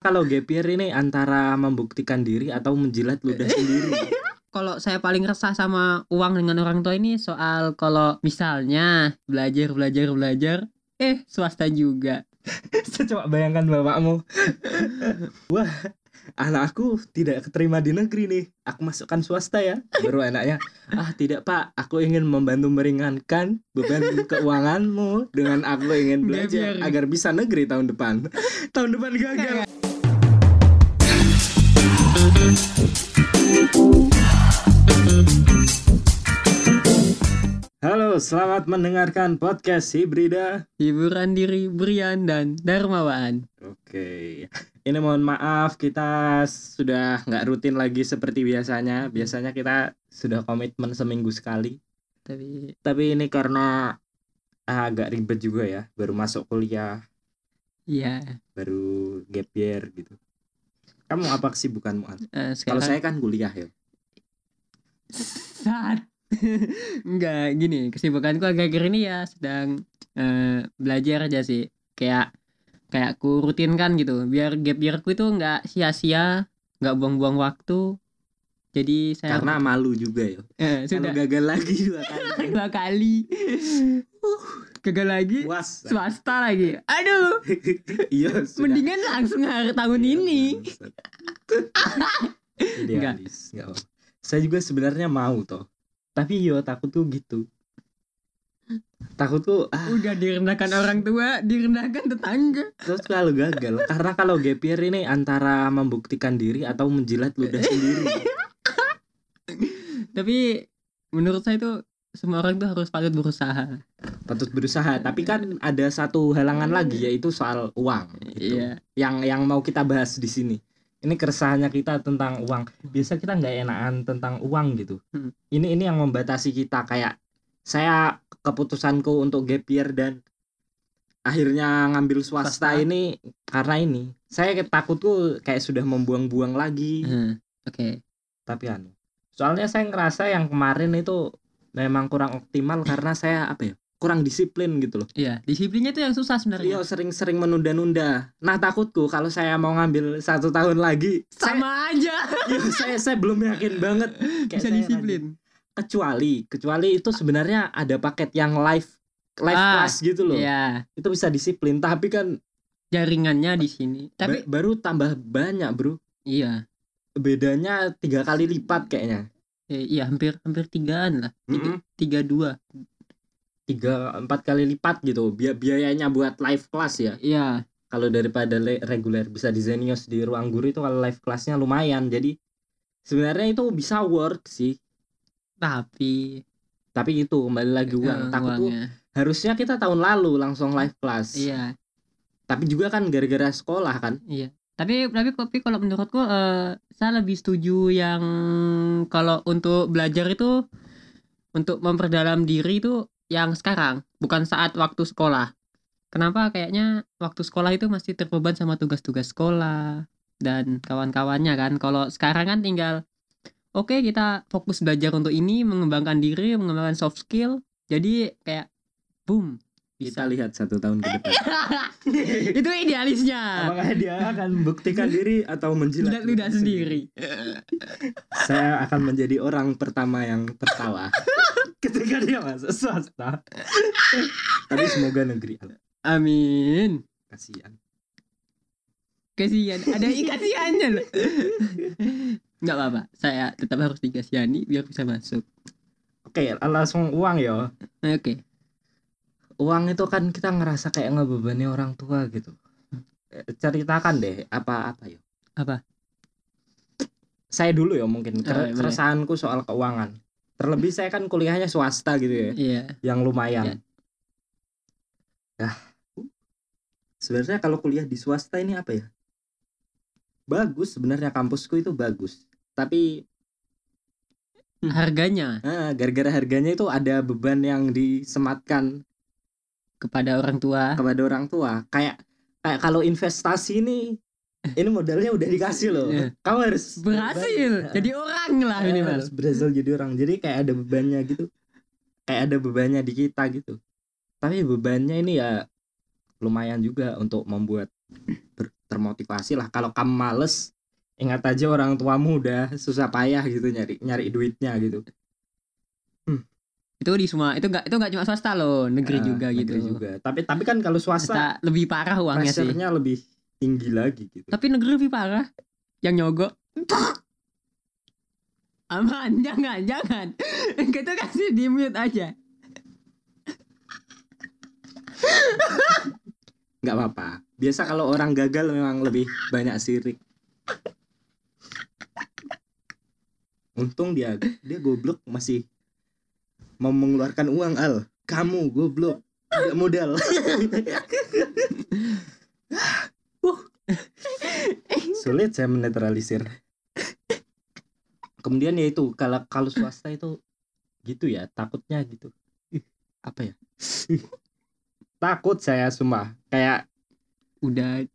Kalau gap year ini antara membuktikan diri atau menjilat ludah sendiri. Kalau saya paling resah sama uang dengan orang tua ini soal kalau misalnya belajar belajar belajar eh swasta juga. Saya coba bayangkan bapakmu. Wah, anakku tidak keterima di negeri nih. Aku masukkan swasta ya. Baru anaknya, ah tidak pak, aku ingin membantu meringankan beban keuanganmu dengan aku ingin belajar agar bisa negeri tahun depan. tahun depan gagal. Halo, selamat mendengarkan podcast Hibrida. Hiburan diri Brian dan Darmawan. Oke, ini mohon maaf kita sudah nggak rutin lagi seperti biasanya. Biasanya kita sudah komitmen seminggu sekali. Tapi Tapi ini karena ah, agak ribet juga ya. Baru masuk kuliah, ya baru gap year gitu. Kamu apa kesibukanmu? An? eh, Kalau sekarang saya kan kuliah ya. saat Enggak gini kesibukanku akhir-akhir ini ya sedang eh, belajar aja sih kayak kayak ku rutinkan gitu biar gap yearku itu nggak sia-sia nggak buang-buang waktu jadi saya Karena malu juga ya. eh, Kalau sudah gagal lagi dua kali. dua kali Uh, gagal lagi Puas. swasta lagi aduh Iya, sudah. mendingan langsung hari tahun Iya, ini. Idealis, nggak apa. Saya juga sebenarnya mau toh. Tapi yo takut tuh gitu. Takut tuh ah, udah direndahkan orang tua direndahkan tetangga terus kalau gagal. Karena kalau gap year ini antara membuktikan diri atau menjilat ludah sendiri. Tapi menurut saya itu semua orang tuh harus patut berusaha Patut berusaha. Tapi kan ada satu halangan lagi yaitu soal uang. Itu. iya Yang yang mau kita bahas di sini. Ini keresahannya kita tentang uang. Biasa kita nggak enakan tentang uang gitu. Hmm. Ini ini yang membatasi kita kayak saya keputusanku untuk gap year dan akhirnya ngambil swasta, Swasta. ini karena ini. Saya takutku kayak sudah membuang-buang lagi. Hmm, oke Tapi anu. Soalnya saya ngerasa yang kemarin itu memang kurang optimal karena saya apa ya? Kurang disiplin gitu loh. iya disiplinnya itu yang susah sebenarnya Beliau sering-sering menunda-nunda. Nah takutku kalau saya mau ngambil satu tahun lagi, saya, sama aja iya, saya saya belum yakin banget. Kayak bisa saya disiplin rajin. Kecuali, kecuali itu sebenarnya ada paket yang live live Ah, class gitu loh. iya Itu bisa disiplin. Tapi kan jaringannya di sini tapi ba- baru tambah banyak bro. iya Bedanya tiga kali lipat kayaknya. Eh, iya hampir hampir tigaan lah tiga, Mm-mm. tiga dua Tiga empat kali lipat gitu. Bi- biayanya buat live class ya. iya kalau daripada le- reguler bisa di Zenius di ruang guru itu kalau live kelasnya lumayan jadi sebenarnya itu bisa work sih tapi tapi itu kembali lagi uang eh, takut tuh harusnya kita tahun lalu langsung live kelas iya tapi juga kan gara-gara sekolah kan Iya. Tapi tapi tapi kalau menurutku eh, saya lebih setuju yang kalau untuk belajar itu untuk memperdalam diri itu yang sekarang, bukan saat waktu sekolah. Kenapa kayaknya waktu sekolah itu masih terbeban sama tugas-tugas sekolah dan kawan-kawannya kan. Kalau sekarang kan tinggal oke kita fokus belajar untuk ini, mengembangkan diri, mengembangkan soft skill. Jadi kayak boom. Kita lihat satu tahun ke depan itu idealisnya. apakah dia akan membuktikan diri atau menjilat Jilat ludah sendiri. saya akan menjadi orang pertama yang tertawa ketika dia masuk swasta tapi semoga negeri Amin. kasihan Kasihan, ada kasihannya loh. Enggak apa-apa, saya tetap harus dikasihani biar bisa masuk. oke langsung uang ya Oke. Uang itu kan kita ngerasa kayak ngebebani orang tua gitu. Eh, ceritakan deh apa apa ya Apa? saya dulu ya mungkin Oh, ker- boleh. keresahanku soal keuangan. Terlebih saya kan kuliahnya swasta gitu ya Iya. yang Ya. lumayan Nah, sebenarnya kalau kuliah di swasta ini apa ya? Bagus sebenarnya kampusku itu bagus. Tapi Harganya? Ah, gara-gara harganya itu ada beban yang disematkan kepada orang tua. kepada orang tua. Kayak kayak kalau investasi ini ini modalnya udah dikasih loh. Iya. kamu harus Berhasil. Jadi orang lah minimal. harus berhasil jadi orang. Jadi kayak ada bebannya gitu. Kayak ada bebannya di kita gitu. Tapi bebannya ini ya lumayan juga untuk membuat termotivasi lah. Kalau kamu males ingat aja orang tuamu udah susah payah gitu nyari nyari duitnya gitu itu di semua itu enggak itu enggak cuma swasta loh negeri Eh, juga gitu. negeri juga. Tapi tapi kan kalau swasta lebih parah uangnya sih. lebih tinggi lagi gitu. Tapi negeri lebih parah. Yang nyogok. Aman jangan jangan. Kita kasih di mute aja. Nggak apa-apa. Biasa kalau orang gagal memang lebih banyak sirik. Untung dia dia goblok masih mau mengeluarkan uang al. Kamu goblok. Tidak modal. Uh. sulit saya menetralisir. Kemudian ya itu kalau kalau swasta itu gitu ya takutnya gitu. Apa ya? Takut saya semua kayak udah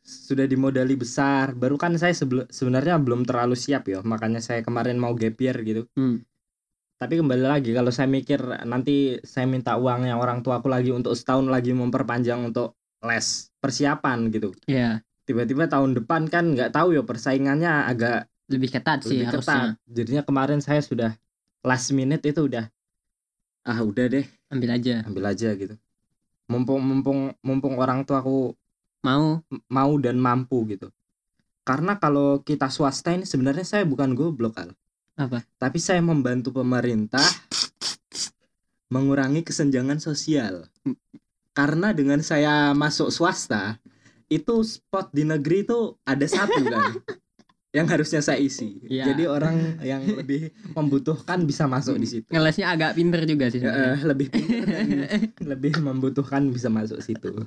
sudah dimodali besar. Baru kan saya sebenarnya belum terlalu siap ya. Makanya saya kemarin mau gap year gitu. Hmm, tapi kembali lagi kalau saya mikir nanti saya minta uangnya orang tuaku lagi untuk setahun lagi memperpanjang untuk les persiapan gitu. Ya tiba-tiba tahun depan kan nggak tahu ya persaingannya agak lebih ketat sih lebih harusnya. Ketat jadinya kemarin saya sudah last minute itu udah ah udah deh. Ambil aja. Ambil aja gitu. Mumpung mumpung mumpung orang tuaku mau? m- mau dan mampu gitu. Karena kalau kita swasta ini sebenarnya saya bukan goblok Al. Apa? Tapi saya membantu pemerintah mengurangi kesenjangan sosial. Karena dengan saya masuk swasta, itu spot di negeri itu ada satu kan yang harusnya saya isi. Iya. Jadi orang yang lebih membutuhkan bisa masuk di situ. ngelesnya agak pinter juga sih Ya, lebih dan lebih membutuhkan bisa masuk situ.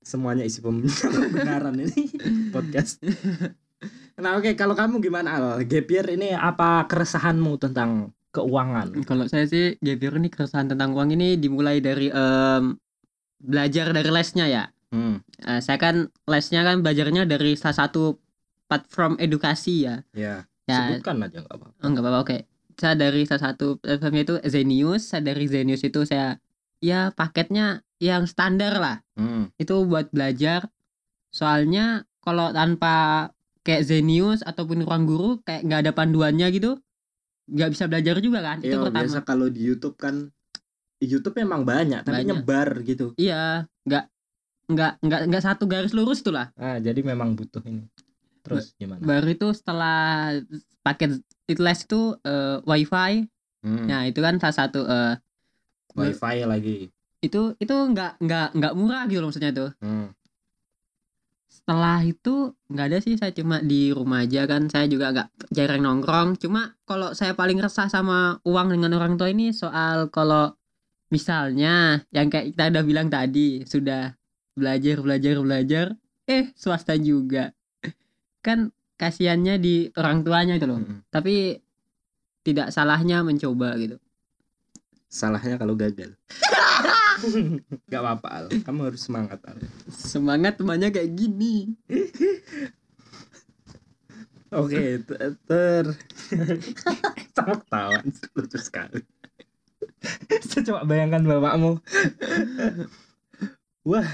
Semuanya isi pem- pembenaran ini podcast. Nah oke kalau kamu gimana Al? Year ini apa keresahanmu tentang keuangan? Kalau saya sih year ini keresahan tentang uang ini dimulai dari em, belajar dari lesnya ya. Hmm, Eh, saya kan lesnya kan belajarnya dari salah satu platform edukasi ya. ya. Ya, Sebutkan aja nggak apa-apa. oh, nggak apa-apa oke. Saya dari salah satu platformnya itu Zenius. Saya dari Zenius itu saya ya paketnya yang standar lah. Hmm, Itu buat belajar. Soalnya kalau tanpa kayak Zenius ataupun ruang guru kayak nggak ada panduannya gitu, nggak bisa belajar juga kan. Itu ya, pertama. biasa kalau di YouTube kan di YouTube memang banyak tapi Banyak. nyebar gitu. Iya, nggak nggak nggak nggak satu garis lurus tuh lah. Ah jadi memang butuh ini. Terus gimana? Baru itu setelah paket itu les itu eh, wifi. Hmm, Nah itu kan salah satu eh, wifi lagi. itu itu nggak nggak nggak murah gitu loh maksudnya tuh. Hmm. Setelah itu nggak ada sih saya cuma di rumah aja kan saya juga nggak jarang nongkrong. Cuma kalau saya paling resah sama uang dengan orang tua ini soal kalau misalnya yang kayak kita udah bilang tadi sudah belajar belajar belajar eh swasta juga kan kasihannya di orang tuanya itu loh. Mm-mm. Tapi tidak salahnya mencoba gitu. Salahnya kalau gagal. Gak apa-apa Al. Kamu harus semangat Al. Semangat temannya kayak gini. Oke, ter, ter... sama ketahuan lucu sekali. Saya coba bayangkan bapakmu. Wah,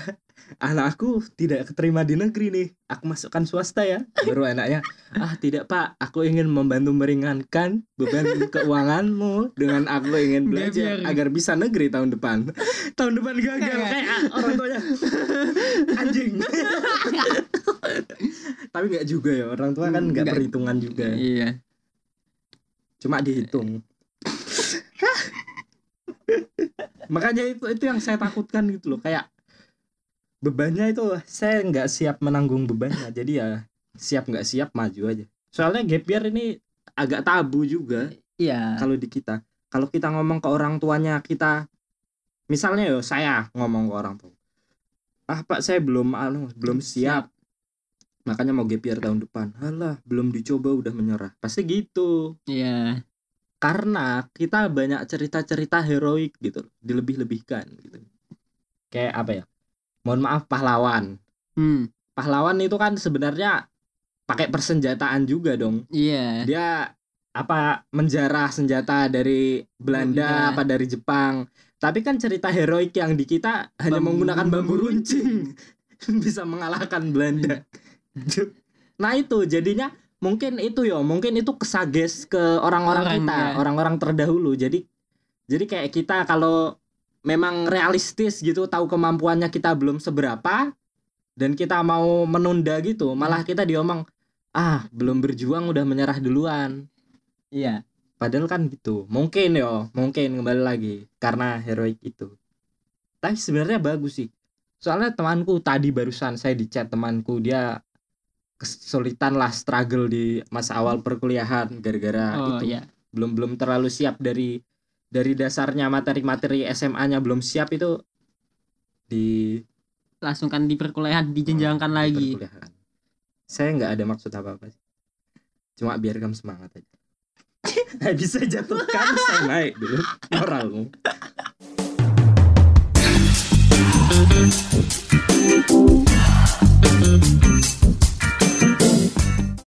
anakku tidak keterima di negeri nih. Aku masukkan swasta ya. Baru anaknya, ah tidak pak, aku ingin membantu meringankan beban keuanganmu dengan aku ingin belajar agar bisa negeri tahun depan. tahun depan gagal Kayak- kayak orang tuanya anjing. Tapi nggak juga ya orang tua kan nggak Nggak. perhitungan juga. Iya. Cuma dihitung. Makanya itu itu yang saya takutkan gitu loh kayak bebannya itu saya nggak siap menanggung bebannya. Jadi ya siap nggak siap maju aja. Soalnya gap year ini agak tabu juga Iya. kalau di kita. Kalau kita ngomong ke orang tuanya kita misalnya yo saya ngomong ke orang tua. Ah pak saya belum anu belum siap. Makanya mau gap year tahun depan. Halah belum dicoba udah menyerah. Pasti gitu. Iya. karena kita banyak cerita-cerita heroik gitu loh, dilebih-lebihkan gitu. Kayak apa ya mohon maaf pahlawan Hmm. pahlawan itu kan sebenarnya pakai persenjataan juga dong Iya. dia apa menjarah senjata dari Belanda Iya. apa dari Jepang tapi kan cerita heroik yang di kita hanya Bambu- menggunakan bambu runcing bisa mengalahkan Belanda. Nah itu jadinya mungkin itu ya, mungkin itu kesages ke orang-orang Orang, kita, ya. orang-orang terdahulu. Jadi jadi kayak kita kalau memang realistis gitu, tahu kemampuannya kita belum seberapa dan kita mau menunda gitu, malah kita diomong ah belum berjuang udah menyerah duluan. Iya. Padahal kan gitu. Mungkin yo, mungkin kembali lagi karena heroik itu. Tapi sebenarnya bagus sih. Soalnya temanku tadi barusan saya di chat temanku dia kesulitan lah struggle di masa awal perkuliahan gara-gara Oh itu iya. belum belum terlalu siap dari dari dasarnya materi-materi SMA-nya belum siap itu di Langsung kan di perkuliahan dijenjangkan di lagi. perkuliahan. Saya nggak ada maksud apa-apa sih. Cuma biar kamu semangat aja. Nggak bisa jatuhkan saya naik dulu moralmu. Thank